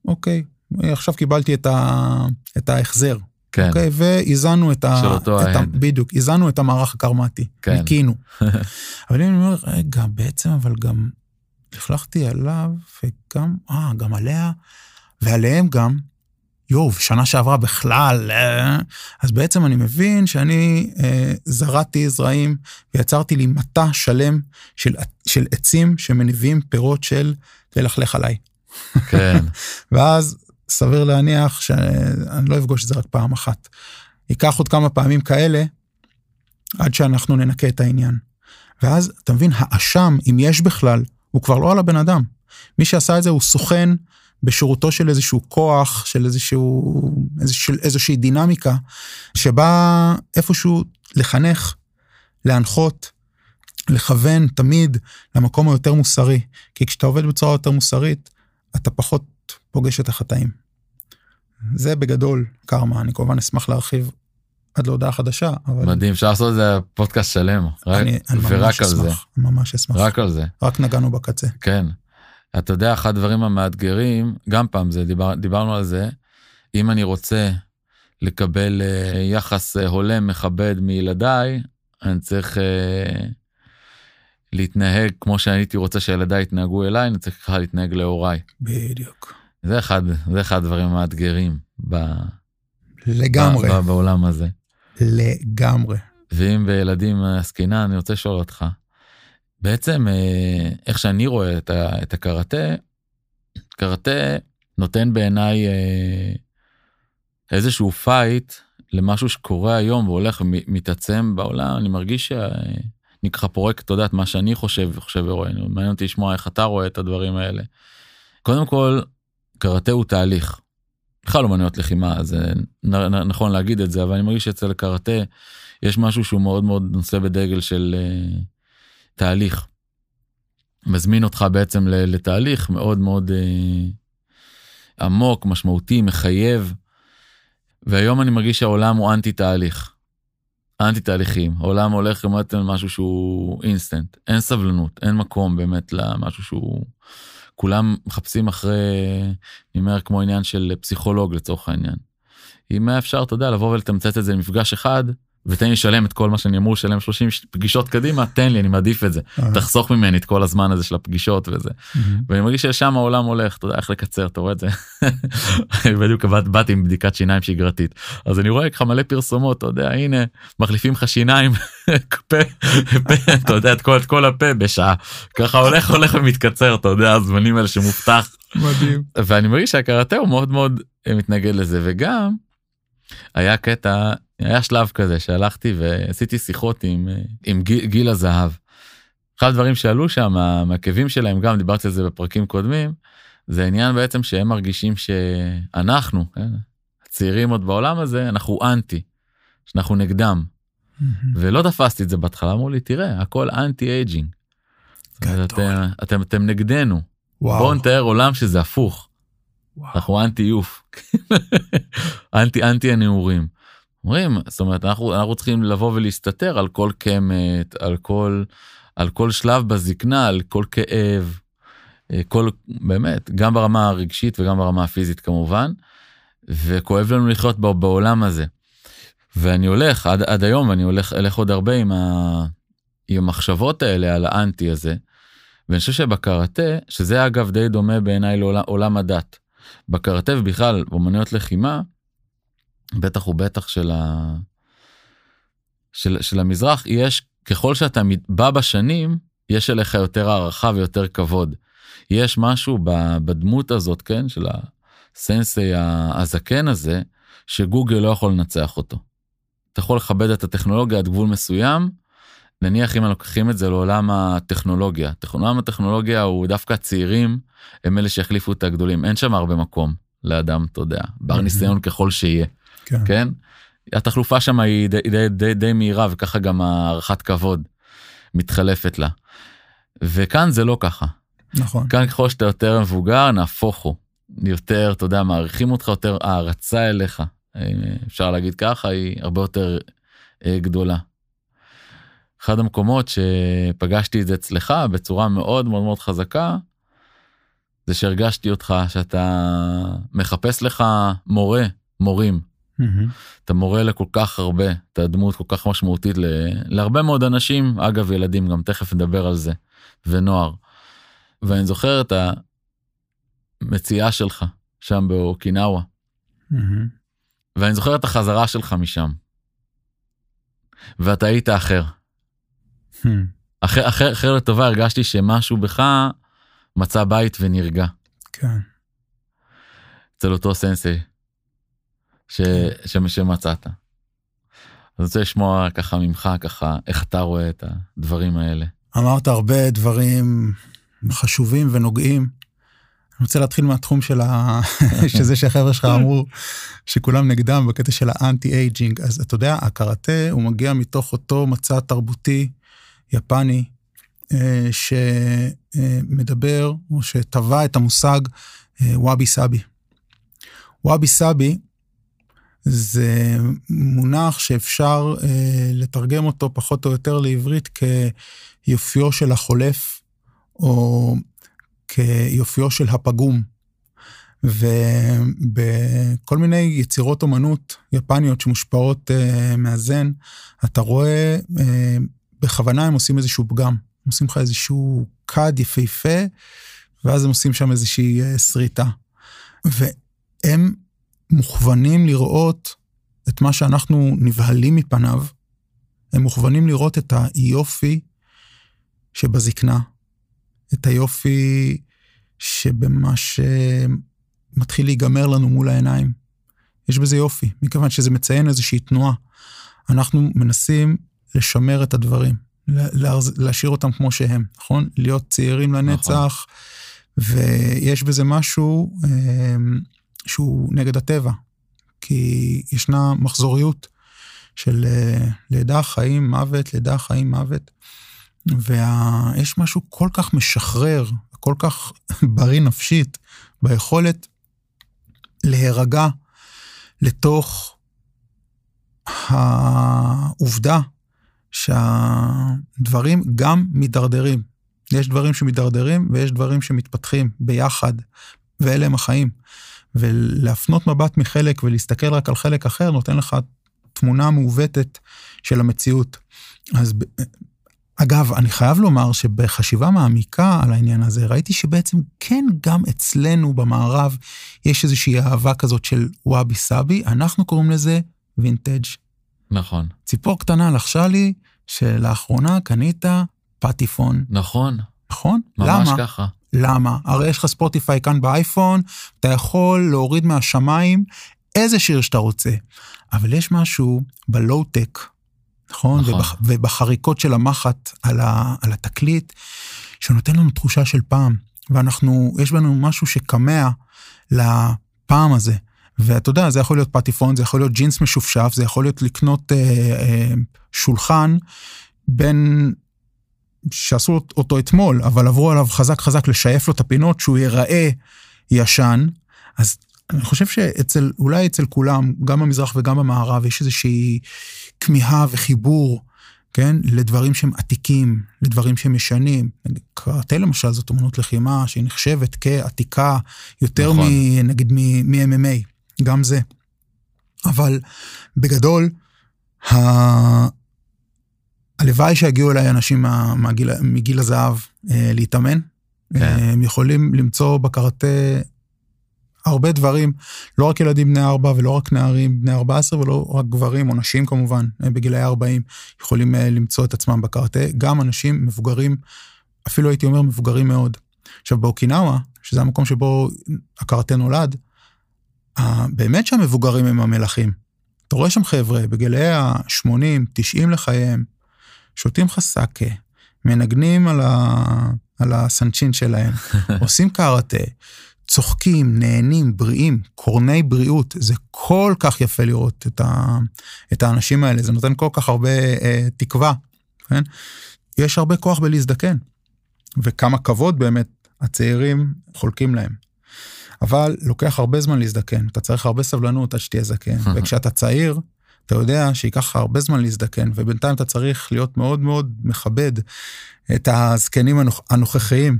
אוקיי, עכשיו קיבלתי את, ה, את ההחזר. כן. אוקיי, ואיזנו את ה... של אותו ההד. בדיוק, איזנו את המערך הקרמטי. כן. ניקינו. *laughs* אבל אם אני אומר, רגע, בעצם, אבל גם לכלכתי עליו, וגם, אה, גם עליה, ועליהם גם, יואו, שנה שעברה בכלל, אה, אז בעצם אני מבין שאני אה, זרעתי זרעים ויצרתי לי מטע שלם של, של עצים שמניבים פירות של תלכלך עליי. כן. *laughs* ואז סביר להניח שאני לא אפגוש את זה רק פעם אחת. ייקח עוד כמה פעמים כאלה עד שאנחנו ננקה את העניין. ואז, אתה מבין, האשם, אם יש בכלל, הוא כבר לא על הבן אדם. מי שעשה את זה הוא סוכן בשירותו של איזשהו כוח, של איזשהו, איזשהו, איזושהי דינמיקה, שבא איפשהו לחנך, להנחות, לכוון תמיד למקום היותר מוסרי. כי כשאתה עובד בצורה יותר מוסרית, אתה פחות פוגש את החטאים. זה בגדול קרמה, אני כמובן אשמח להרחיב עד להודעה חדשה, אבל... מדהים, אפשר לעשות את זה פודקאסט שלם, רק, אני, אני ורק על אשמח, זה. ממש אשמח. רק על זה. רק נגענו בקצה. כן. אתה יודע, אחד הדברים המאתגרים, גם פעם זה, דיבר, דיברנו על זה, אם אני רוצה לקבל uh, יחס uh, הולם, מכבד מילדיי, אני צריך uh, להתנהג כמו שהייתי רוצה שילדיי יתנהגו אליי, אני צריך ככה להתנהג להוריי. בדיוק. זה אחד, זה אחד הדברים המאתגרים ב... לגמרי. ב, ב, בעולם הזה. לגמרי. ואם בילדים עסקינן, אני רוצה לשאול אותך, בעצם אה, איך שאני רואה את, הקראטה, קראטה נותן בעיניי אה, איזשהו fight למשהו שקורה היום והולך ומתעצם בעולם, אני מרגיש שאני ככה פורק, אתה יודע, את מה שאני חושב וחושב ורואה, מעניין אותי לשמוע איך אתה רואה את הדברים האלה. קודם כל, קראטה הוא תהליך. בכלל אומנויות לחימה, זה נכון להגיד את זה, אבל אני מרגיש שאצל קראטה יש משהו שהוא מאוד מאוד נושא בדגל של uh, תהליך. מזמין אותך בעצם לתהליך מאוד מאוד uh, עמוק, משמעותי, מחייב. והיום אני מרגיש שהעולם הוא אנטי תהליך. אנטי תהליכים. העולם הולך כמעט על משהו שהוא אינסטנט. אין סבלנות, אין מקום באמת למשהו שהוא... כולם מחפשים אחרי, אני אומר, כמו עניין של פסיכולוג לצורך העניין. אם היה אפשר, אתה יודע, לבוא ולתמצת את זה למפגש אחד, ותן לי לשלם את כל מה שאני אמור לשלם 30 פגישות קדימה, תן לי, אני מעדיף את זה. תחסוך ממני את כל הזמן הזה של הפגישות וזה. ואני מרגיש ששם העולם הולך, אתה יודע איך לקצר, אתה רואה את זה? *laughs* בדיוק באתי עם בדיקת שיניים שגרתית. אז אני רואה ככה מלא פרסומות, אתה יודע, הנה, מחליפים לך שיניים, *laughs* אתה יודע, את כל, את כל הפה בשעה. ככה הולך, הולך ומתקצר, אתה יודע, הזמנים האלה שמובטח. מדהים. ואני מרגיש שהקראטה הוא מאוד מאוד מתנגד לזה, וגם היה קטע היה שלב כזה שהלכתי ועשיתי שיחות עם, עם גיל, גיל הזהב. אחד הדברים שעלו שם, מהכאבים שלהם, גם דיברתי על זה בפרקים קודמים, זה עניין בעצם שהם מרגישים שאנחנו, כן, הצעירים עוד בעולם הזה, אנחנו אנטי, שאנחנו נגדם. ולא תפסתי את זה בהתחלה, אמרו לי, תראה, הכל anti aging. אתם, אתם, אתם נגדנו. וואו. בואו נתאר עולם שזה הפוך. וואו. אנחנו *laughs* anti youth. אנטי אנטי הנעורים. אומרים, זאת אומרת, אנחנו, אנחנו צריכים לבוא ולהסתתר על כל קמט, על כל, על כל שלב בזקנה, על כל כאב, אה, כל, באמת, גם ברמה הרגשית וגם ברמה הפיזית כמובן, וכואב לנו לחיות בעולם הזה. ואני הולך עד, עד היום, ואני הולך, אלך עוד הרבה עם, ה, עם המחשבות האלה על האנטי הזה. ואני חושב שבקראטה, שזה אגב די דומה בעיניי לעולם הדת. בקראטה ובכלל באמנויות לחימה, בטח ובטח של, ה... של, של המזרח, יש, ככל שאתה בא בשנים, יש אליך יותר הערכה ויותר כבוד. יש משהו בדמות הזאת, כן, של הסנסי הזקן הזה, שגוגל לא יכול לנצח אותו. אתה יכול לכבד את הטכנולוגיה עד גבול מסוים, נניח אם לוקחים את זה לעולם הטכנולוגיה. עולם הטכנולוגיה הוא דווקא הצעירים, הם אלה שיחליפו את הגדולים. אין שם הרבה מקום לאדם, אתה יודע, בר ניסיון ככל שיהיה. כן. כן? התחלופה שם היא די, די, די, די מהירה וככה גם הערכת כבוד מתחלפת לה. וכאן זה לא ככה. נכון. כאן ככל שאתה יותר מבוגר נהפוך הוא. יותר, אתה יודע, מעריכים אותך יותר, הערצה אליך, אה, אפשר להגיד ככה, היא הרבה יותר אה, גדולה. אחד המקומות שפגשתי את זה אצלך בצורה מאוד מאוד מאוד חזקה, זה שהרגשתי אותך שאתה מחפש לך מורה, מורים. אתה מורה לכל כך הרבה, אתה דמות כל כך משמעותית ל... להרבה מאוד אנשים, אגב ילדים, גם תכף נדבר על זה, ונוער. ואני זוכר את המציאה שלך שם באוקינאווה. ואני זוכר את החזרה שלך משם. ואתה היית אחר. אחר, אחר, אחר לטובה הרגשתי שמשהו בך מצא בית ונרגע. כן. אצל אותו סנסי ש. ש, שמצאת. אז אני רוצה לשמוע ככה ממך, ככה, איך אתה רואה את הדברים האלה. אמרת הרבה דברים חשובים ונוגעים. אני רוצה להתחיל מהתחום של ה... *laughs* שזה שהחבר'ה שלך אמרו שכולם נגדם בקטע של ה anti-aging. אז אתה יודע, הקראטה הוא מגיע מתוך אותו מצע תרבותי יפני, אה, שמדבר, או שטבע את המושג אה, וואבי סאבי. וואבי סאבי זה מונח שאפשר אה, לתרגם אותו פחות או יותר לעברית כיופיו של החולף, או כיופיו של הפגום. ובכל מיני יצירות אומנות יפניות שמושפעות מהזן, אתה רואה בכוונה הם עושים איזשהו פגם, עושים לך איזשהו כד יפהפה, ואז הם עושים שם איזושהי אה, שריטה. והם מוכוונים לראות את מה שאנחנו נבהלים מפניו, הם מוכוונים לראות את היופי שבזקנה, את היופי שבמה שמתחיל להיגמר לנו מול העיניים. יש בזה יופי, מכיוון שזה מציין איזושהי תנועה. אנחנו מנסים לשמר את הדברים, להשאיר אותם כמו שהם, נכון? להיות צעירים לנצח, נכון. ויש בזה משהו אה, שהוא נגד הטבע, כי ישנה מחזוריות של אה, לידה, חיים, מוות, לידה, חיים, מוות, ויש משהו כל כך משחרר, כל כך *laughs* בריא נפשית, ביכולת להירגע לתוך העובדה שהדברים גם מידרדרים. יש דברים שמתדרדרים ויש דברים שמתפתחים ביחד, ואלה הם החיים. ולהפנות מבט מחלק ולהסתכל רק על חלק אחר נותן לך תמונה מעוותת של המציאות. אז אגב, אני חייב לומר שבחשיבה מעמיקה על העניין הזה, ראיתי שבעצם כן, גם אצלנו במערב יש איזושהי אהבה כזאת של wabi sabi, אנחנו קוראים לזה וינטג'. נכון. ציפור קטנה לחשה לי שלאחרונה קנית פטיפון. נכון. נכון? ממש למה? ככה. למה? הרי יש לך ספוטיפיי כאן באייפון, אתה יכול להוריד מהשמיים איזה שיר שאתה רוצה, אבל יש משהו בלואו-טק, נכון? נכון. ובח, ובחריקות של המחט על, ה, על התקליט, שנותן לנו תחושה של פעם, ואנחנו, יש בנו משהו שקמע לפעם הזה. ואתה יודע, זה יכול להיות פטיפון, זה יכול להיות ג'ינס משופשף, זה יכול להיות לקנות אה, אה, שולחן בין, שעשו אותו אתמול, אבל עברו עליו חזק חזק לשייף לו את הפינות שהוא ייראה ישן, אז אני חושב שאצל, אולי אצל כולם, גם במזרח וגם במערב, יש איזושהי כמיהה וחיבור, כן, לדברים שהם עתיקים, לדברים שהם ישנים. קראטה למשל זאת אמנות לחימה שהיא נחשבת כעתיקה יותר נכון. מ... נגיד מ-MMA, גם זה. אבל בגדול, ה... הלוואי שיגיעו אליי אנשים מגיל, מגיל הזהב אה, להתאמן. כן. הם יכולים למצוא בקראטה הרבה דברים, לא רק ילדים בני ארבע ולא רק נערים בני 14 ולא רק גברים או נשים כמובן, אה, בגילאי 40, יכולים אה, למצוא את עצמם בקראטה, גם אנשים מבוגרים, אפילו הייתי אומר מבוגרים מאוד. עכשיו באוקינאווה, שזה המקום שבו הקראטה נולד, באמת שהמבוגרים הם המלכים. אתה רואה שם חבר'ה בגילאי ה-80, 90 לחייהם, שותים לך סאקה, מנגנים על, ה... על הסנצ'ין שלהם, *laughs* עושים קראטה, צוחקים, נהנים, בריאים, קורני בריאות. זה כל כך יפה לראות את, ה... את האנשים האלה, זה נותן כל כך הרבה אה, תקווה, כן? יש הרבה כוח בלהזדקן, וכמה כבוד באמת הצעירים חולקים להם. אבל לוקח הרבה זמן להזדקן, אתה צריך הרבה סבלנות עד שתהיה זקן, *laughs* וכשאתה צעיר, אתה יודע שייקח לך הרבה זמן להזדקן, ובינתיים אתה צריך להיות מאוד מאוד מכבד את הזקנים הנוכ... הנוכחיים,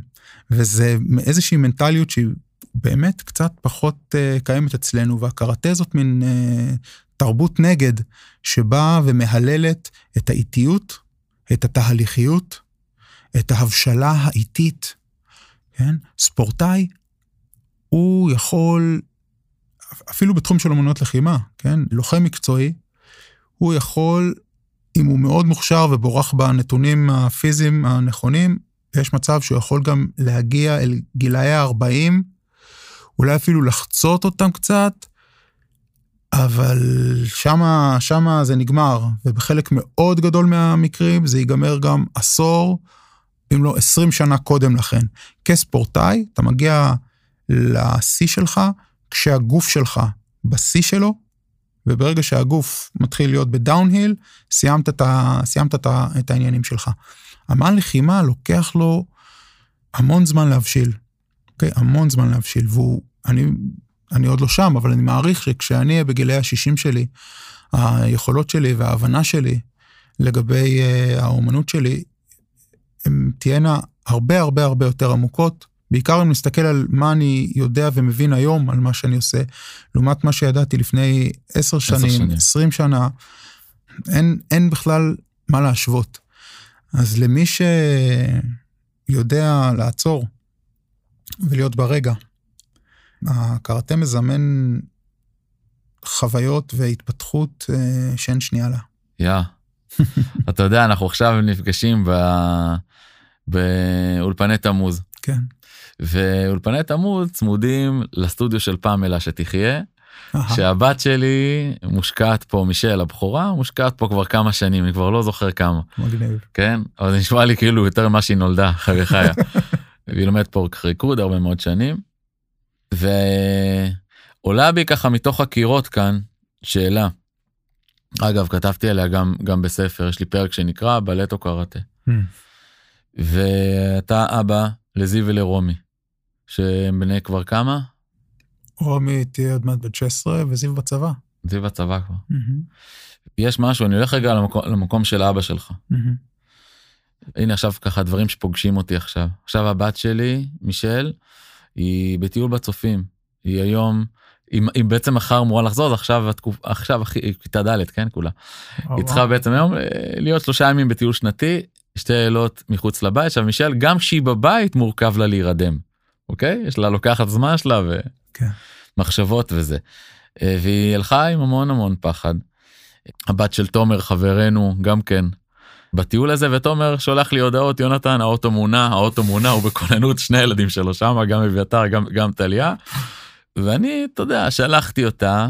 וזה איזושהי מנטליות שהיא באמת קצת פחות uh, קיימת אצלנו, והקראטה זאת מין uh, תרבות נגד, שבאה ומהללת את האיטיות, את התהליכיות, את ההבשלה האיטית, כן? ספורטאי, הוא יכול, אפילו בתחום של אמנות לחימה, כן? לוחם מקצועי, הוא יכול, אם הוא מאוד מוכשר ובורח בנתונים הפיזיים הנכונים, יש מצב שהוא יכול גם להגיע אל גילאי ה-40, אולי אפילו לחצות אותם קצת, אבל שמה, שמה זה נגמר, ובחלק מאוד גדול מהמקרים זה ייגמר גם עשור, אם לא 20 שנה קודם לכן. כספורטאי, אתה מגיע לשיא שלך כשהגוף שלך בשיא שלו, וברגע שהגוף מתחיל להיות בדאון-היל, סיימת, את, ה, סיימת את, ה, את העניינים שלך. אמן לחימה לוקח לו המון זמן להבשיל, אוקיי? המון זמן להבשיל, והוא, אני, אני עוד לא שם, אבל אני מעריך שכשאני אהיה בגילי ה-60 שלי, היכולות שלי וההבנה שלי לגבי uh, האומנות שלי, הן תהיינה הרבה הרבה הרבה יותר עמוקות, בעיקר אם נסתכל על מה אני יודע ומבין היום על מה שאני עושה, לעומת מה שידעתי לפני עשר שנים, עשרים שנה, אין, אין בכלל מה להשוות. אז למי שיודע לעצור ולהיות ברגע, הקראטה מזמן חוויות והתפתחות אה, שאין שנייה לה. יא. Yeah. *laughs* אתה יודע, אנחנו עכשיו נפגשים ב... באולפני תמוז. כן. ואולפני תמוז צמודים לסטודיו של פמלה שתחיה. שהבת שלי מושקעת פה מישל הבכורה מושקעת פה כבר כמה שנים אני כבר לא זוכר כמה מגניב כן אבל זה נשמע לי כאילו יותר ממה שהיא נולדה חיה חיה. *laughs* והיא לומדת פה ריקוד הרבה מאוד שנים. ועולה בי ככה מתוך הקירות כאן שאלה. אגב כתבתי עליה גם גם בספר יש לי פרק שנקרא בלטו קראטה. Hmm. ואתה אבא לזיו ולרומי, שהם בני כבר כמה? רומי תהיה עוד מעט בת 16 וזיו בצבא. זיו בצבא כבר. Mm-hmm. יש משהו, אני הולך רגע למקום, למקום של אבא שלך. Mm-hmm. הנה עכשיו ככה דברים שפוגשים אותי עכשיו. עכשיו הבת שלי, מישל, היא בטיול בצופים. היא היום, היא, היא בעצם מחר אמורה לחזור, אז עכשיו, התקופ, עכשיו היא כיתה ד', כן, כולה. היא צריכה בעצם היום אה, להיות שלושה ימים בטיול שנתי, שתי לילות מחוץ לבית. עכשיו מישל, גם כשהיא בבית מורכב לה להירדם, אוקיי? יש לה לוקחת זמן שלה ומחשבות כן. וזה. אה, והיא הלכה עם המון המון פחד. הבת של תומר חברנו גם כן בטיול הזה ותומר שולח לי הודעות יונתן האוטו מונע האוטו מונע הוא בכוננות שני ילדים שלו שם גם אביתר גם גם טליה. ואני אתה יודע שלחתי אותה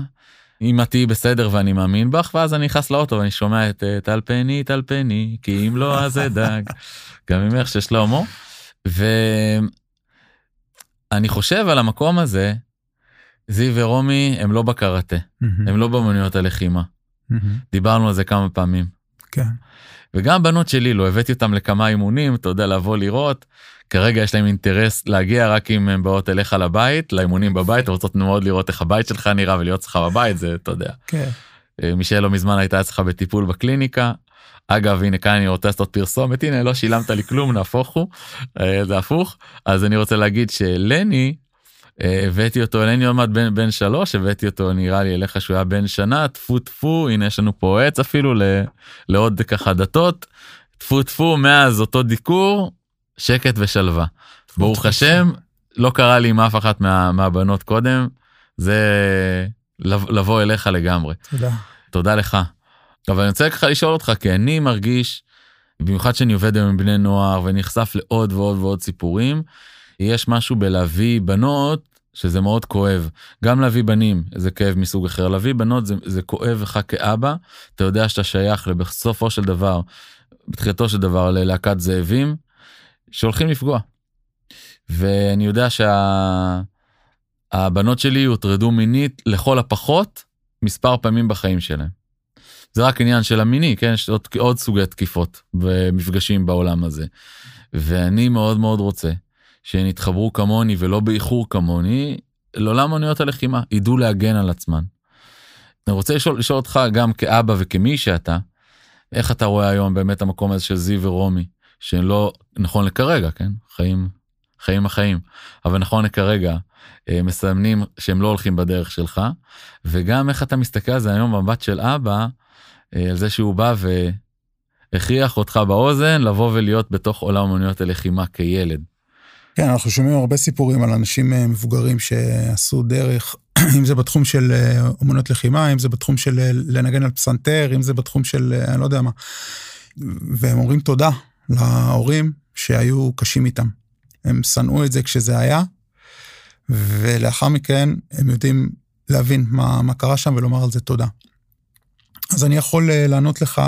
אם את תהיי בסדר ואני מאמין בך ואז אני נכנס לאוטו ואני שומע את טל פני טל פני כי אם לא אז אדאג גם ממך של שלמה. ואני חושב על המקום הזה זיו ורומי הם לא בקראטה הם לא באמנויות הלחימה. דיברנו על זה כמה פעמים. כן. וגם בנות שלי לא הבאתי אותם לכמה אימונים אתה יודע לבוא לראות כרגע יש להם אינטרס להגיע רק אם הם באות אליך לבית, לאימונים בבית, רוצות מאוד לראות איך הבית שלך נראה ולהיות אצלך בבית, זה, אתה יודע. כן. אה, מישל לא מזמן הייתה אצלך בטיפול בקליניקה. אגב הנה כאן אני רוצה לעשות פרסומת הנה לא שילמת לי כלום נהפוך הוא אה, זה הפוך אז אני רוצה להגיד שלני אה, הבאתי אותו לני עוד מעט בן, בן שלוש הבאתי אותו נראה לי אליך שהוא היה בן שנה טפו טפו הנה יש לנו פה עץ אפילו ל, לעוד ככה דתות טפו טפו מאז אותו דיקור שקט ושלווה ברוך השם לא קרה לי עם אף אחת מה, מהבנות קודם זה לבוא אליך לגמרי. תודה. תודה לך. אבל אני רוצה ככה לשאול אותך כי אני מרגיש במיוחד שאני עובד עם בני נוער ונחשף לעוד ועוד ועוד סיפורים יש משהו בלהביא בנות שזה מאוד כואב גם להביא בנים זה כאב מסוג אחר להביא בנות זה, זה כואב לך כאבא אתה יודע שאתה שייך בסופו של דבר בתחילתו של דבר ללהקת זאבים שהולכים לפגוע. ואני יודע שהבנות שה... שלי הוטרדו מינית לכל הפחות מספר פעמים בחיים שלהם. זה רק עניין של המיני, כן? יש עוד, עוד סוגי תקיפות ומפגשים בעולם הזה. ואני מאוד מאוד רוצה שהן יתחברו כמוני ולא באיחור כמוני לעולם אוניות הלחימה, ידעו להגן על עצמן. אני רוצה לשאול, לשאול אותך גם כאבא וכמי שאתה, איך אתה רואה היום באמת המקום הזה של זיו ורומי, שלא נכון לכרגע, כן? חיים, חיים החיים, אבל נכון לכרגע, אה, מסמנים שהם לא הולכים בדרך שלך, וגם איך אתה מסתכל על זה היום במבט של אבא, על זה שהוא בא והכריח אותך באוזן לבוא ולהיות בתוך עולם אמנויות הלחימה כילד. כן, אנחנו שומעים הרבה סיפורים על אנשים אה, מבוגרים שעשו דרך, *clears throat* אם זה בתחום של אמנויות לחימה, אם זה בתחום של לנגן על פסנתר, אם זה בתחום של אני לא יודע מה. והם אומרים תודה להורים שהיו קשים איתם. הם שנאו את זה כשזה היה, ולאחר מכן הם יודעים להבין מה, מה קרה שם ולומר על זה תודה. אז אני יכול אה, לענות לך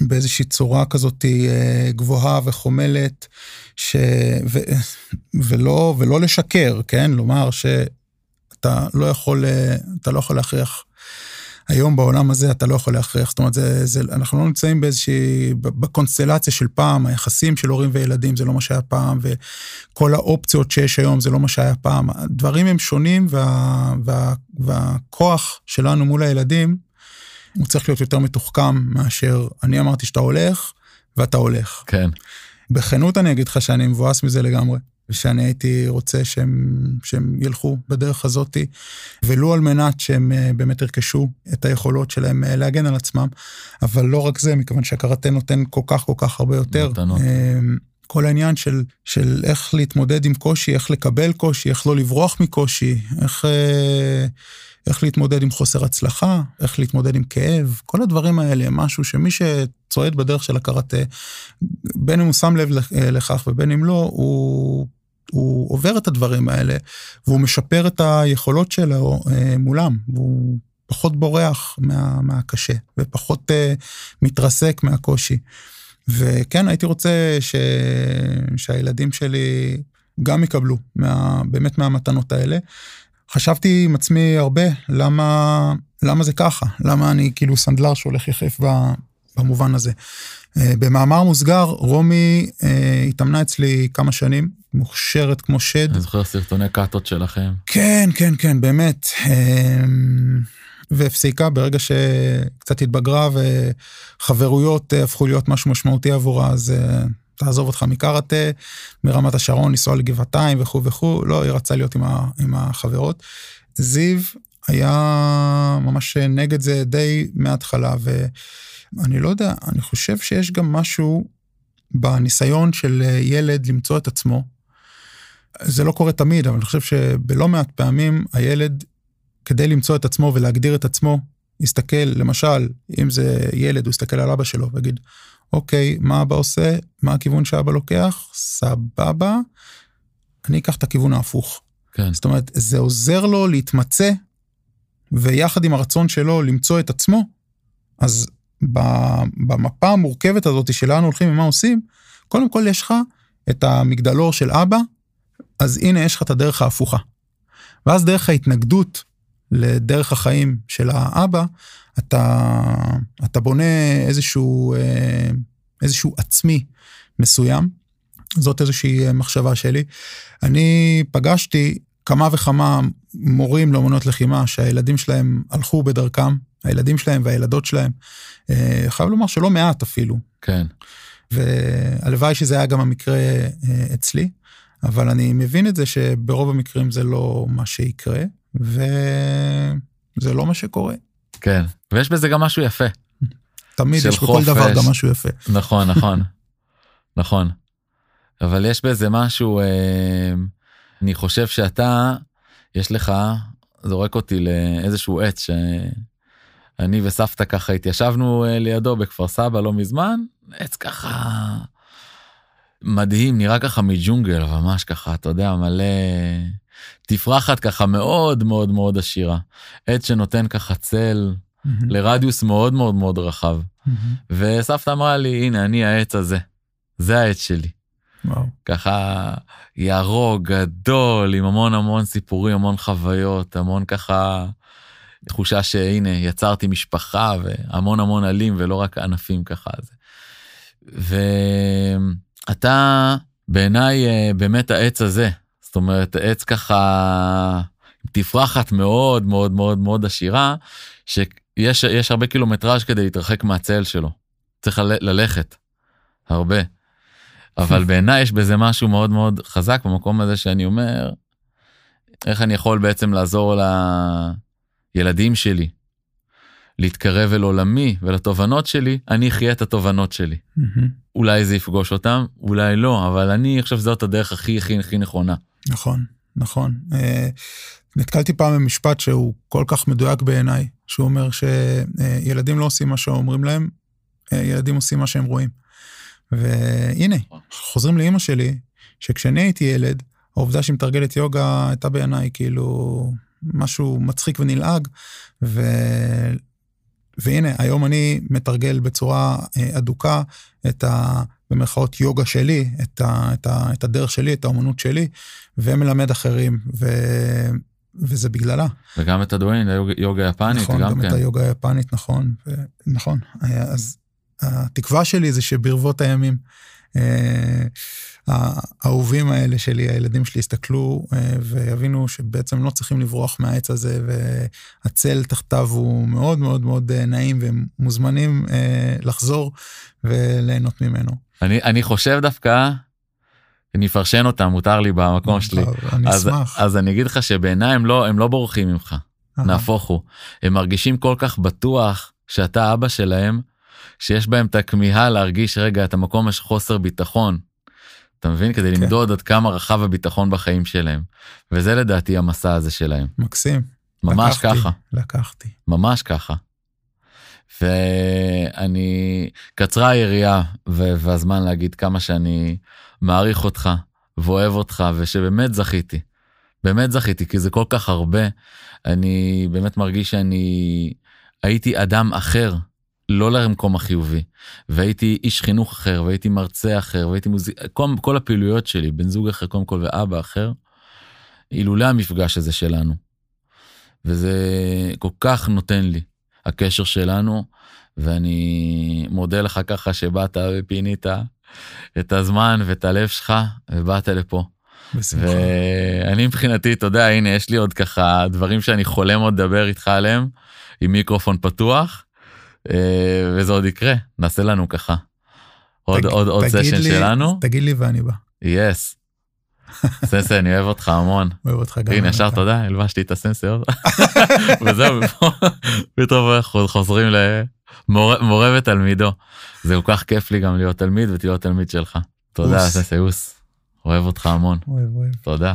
באיזושהי צורה כזאת אה, גבוהה וחומלת, ש... ו... ולא, ולא לשקר, כן? לומר שאתה לא יכול, אה, אתה לא יכול להכריח היום בעולם הזה אתה לא יכול להכריח, זאת אומרת, זה, זה, אנחנו לא נמצאים באיזושהי, בקונסטלציה של פעם, היחסים של הורים וילדים זה לא מה שהיה פעם, וכל האופציות שיש היום זה לא מה שהיה פעם. הדברים הם שונים, וה, וה, והכוח שלנו מול הילדים, הוא צריך להיות יותר מתוחכם מאשר אני אמרתי שאתה הולך, ואתה הולך. כן. בכנות אני אגיד לך שאני מבואס מזה לגמרי. ושאני הייתי רוצה שהם, שהם ילכו בדרך הזאתי, ולו על מנת שהם אה, באמת ירכשו את היכולות שלהם אה, להגן על עצמם, אבל לא רק זה, מכיוון שהקראטה נותן כל כך כל כך הרבה יותר. מתנות. אה, כל העניין של, של איך להתמודד עם קושי, איך לקבל קושי, איך לא לברוח מקושי, איך, איך להתמודד עם חוסר הצלחה, איך להתמודד עם כאב, כל הדברים האלה הם משהו שמי שצועד בדרך של הקראטה, בין אם הוא שם לב לכך ובין אם לא, הוא הוא עובר את הדברים האלה, והוא משפר את היכולות שלו אה, מולם, והוא פחות בורח מה, מהקשה, ופחות אה, מתרסק מהקושי. וכן, הייתי רוצה ש... שהילדים שלי גם יקבלו מה... באמת מהמתנות האלה. חשבתי עם עצמי הרבה, למה, למה זה ככה? למה אני כאילו סנדלר שהולך יחף במובן הזה? אה, במאמר מוסגר, רומי אה, התאמנה אצלי כמה שנים, מוכשרת כמו שד. אני זוכר סרטוני קאטות שלכם. כן, כן, כן, באמת. אה, והפסיקה ברגע שקצת התבגרה וחברויות הפכו להיות משהו משמעותי עבורה, אז תעזוב אותך מקראטה, מרמת השרון, לנסוע לגבעתיים וכו' וכו', לא, היא רצה להיות עם, ה, עם החברות. זיו היה ממש נגד זה די מההתחלה, ו... אני לא יודע, אני חושב שיש גם משהו בניסיון של ילד למצוא את עצמו. זה לא קורה תמיד, אבל אני חושב שבלא מעט פעמים הילד, כדי למצוא את עצמו ולהגדיר את עצמו, יסתכל, למשל, אם זה ילד, הוא יסתכל על אבא שלו ויגיד, אוקיי, מה אבא עושה? מה הכיוון שאבא לוקח? סבבה, אני אקח את הכיוון ההפוך. כן. זאת אומרת, זה עוזר לו להתמצא, ויחד עם הרצון שלו למצוא את עצמו, אז במפה המורכבת הזאת שלנו הולכים ומה עושים, קודם כל יש לך את המגדלור של אבא, אז הנה יש לך את הדרך ההפוכה. ואז דרך ההתנגדות לדרך החיים של האבא, אתה, אתה בונה איזשהו, אה, איזשהו עצמי מסוים, זאת איזושהי מחשבה שלי. אני פגשתי כמה וכמה מורים לאמנות לחימה שהילדים שלהם הלכו בדרכם, הילדים שלהם והילדות שלהם. אה, חייב לומר שלא מעט אפילו. כן. והלוואי שזה היה גם המקרה אה, אצלי, אבל אני מבין את זה שברוב המקרים זה לא מה שיקרה, וזה לא מה שקורה. כן, ויש בזה גם משהו יפה. תמיד יש בכל דבר גם משהו יפה. נכון, נכון, *laughs* נכון. אבל יש בזה משהו, אה, אני חושב שאתה, יש לך, זורק אותי לאיזשהו עץ שאני וסבתא ככה התיישבנו אה, לידו בכפר סבא לא מזמן, עץ ככה מדהים, נראה ככה מג'ונגל, ממש ככה, אתה יודע, מלא תפרחת ככה מאוד מאוד מאוד עשירה. עץ שנותן ככה צל mm-hmm. לרדיוס מאוד מאוד מאוד רחב. Mm-hmm. וסבתא אמרה לי, הנה, אני העץ הזה, זה העץ שלי. וואו. ככה ירוק, גדול, עם המון המון סיפורים, המון חוויות, המון ככה תחושה שהנה, יצרתי משפחה והמון המון עלים ולא רק ענפים ככה. ואתה בעיניי אה, באמת העץ הזה, זאת אומרת עץ ככה תפרחת מאוד מאוד מאוד מאוד עשירה, שיש יש הרבה קילומטראז' כדי להתרחק מהצל שלו. צריך ללכת, הרבה. אבל בעיניי יש בזה משהו מאוד מאוד חזק במקום הזה שאני אומר, איך אני יכול בעצם לעזור לילדים שלי להתקרב אל עולמי ולתובנות שלי, אני אחיה את התובנות שלי. אולי זה יפגוש אותם, אולי לא, אבל אני חושב שזאת הדרך הכי הכי הכי נכונה. נכון, נכון. אה, נתקלתי פעם במשפט שהוא כל כך מדויק בעיניי, שהוא אומר שילדים לא עושים מה שאומרים להם, אה, ילדים עושים מה שהם רואים. והנה, חוזרים לאימא שלי, שכשאני הייתי ילד, העובדה שהיא מתרגלת יוגה הייתה בעיניי כאילו משהו מצחיק ונלעג, ו... והנה, היום אני מתרגל בצורה אה, אדוקה את ה... במרכאות יוגה שלי, את, ה, את, ה, את הדרך שלי, את האמנות שלי, ומלמד אחרים, ו, וזה בגללה. וגם את הדואין, היוגה היפנית, נכון, גם, גם כן. את היוגה היפנית, נכון, ו, נכון. אז התקווה שלי זה שברבות הימים, אה, האהובים האלה שלי, הילדים שלי, יסתכלו אה, ויבינו שבעצם לא צריכים לברוח מהעץ הזה, והצל תחתיו הוא מאוד מאוד מאוד אה, נעים, והם מוזמנים לחזור וליהנות ממנו. אני, אני חושב דווקא, אני אפרשן אותם, מותר לי במקום שלי. אני אז, אשמח. אז אני אגיד לך שבעיניי הם לא, הם לא בורחים ממך, נהפוך הוא. הם מרגישים כל כך בטוח שאתה אבא שלהם, שיש בהם את הכמיהה להרגיש רגע את המקום של חוסר ביטחון. אתה מבין? כדי כן. למדוד עד כמה רחב הביטחון בחיים שלהם. וזה לדעתי המסע הזה שלהם. מקסים. ממש לקחתי, ככה. לקחתי. ממש ככה. ואני, קצרה היריעה והזמן להגיד כמה שאני מעריך אותך ואוהב אותך ושבאמת זכיתי. באמת זכיתי כי זה כל כך הרבה. אני באמת מרגיש שאני הייתי אדם אחר לא למקום החיובי והייתי איש חינוך אחר והייתי מרצה אחר והייתי מוזיק כל, כל הפעילויות שלי בן זוג אחר קודם כל ואבא אחר. אילולא המפגש הזה שלנו. וזה כל כך נותן לי הקשר שלנו ואני מודה לך ככה שבאת ופינית את הזמן ואת הלב שלך ובאת לפה. בשמחה. ואני מבחינתי אתה יודע הנה יש לי עוד ככה דברים שאני חולם עוד לדבר איתך עליהם עם מיקרופון פתוח. אה, וזה עוד יקרה, נעשה לנו ככה. עוד עוד עוד סשן שלנו. תגיד לי ואני בא. יס. סנסי אני אוהב אותך המון. אוהב אותך גם. הנה ישר תודה הלבשתי את הסנסי *laughs* וזהו פתאום אנחנו חוזרים למורה ותלמידו. זה כל כך כיף לי גם להיות תלמיד ותהיות תלמיד שלך. תודה סנסי אוס. אוהב אותך המון. אוהב אוהב. תודה.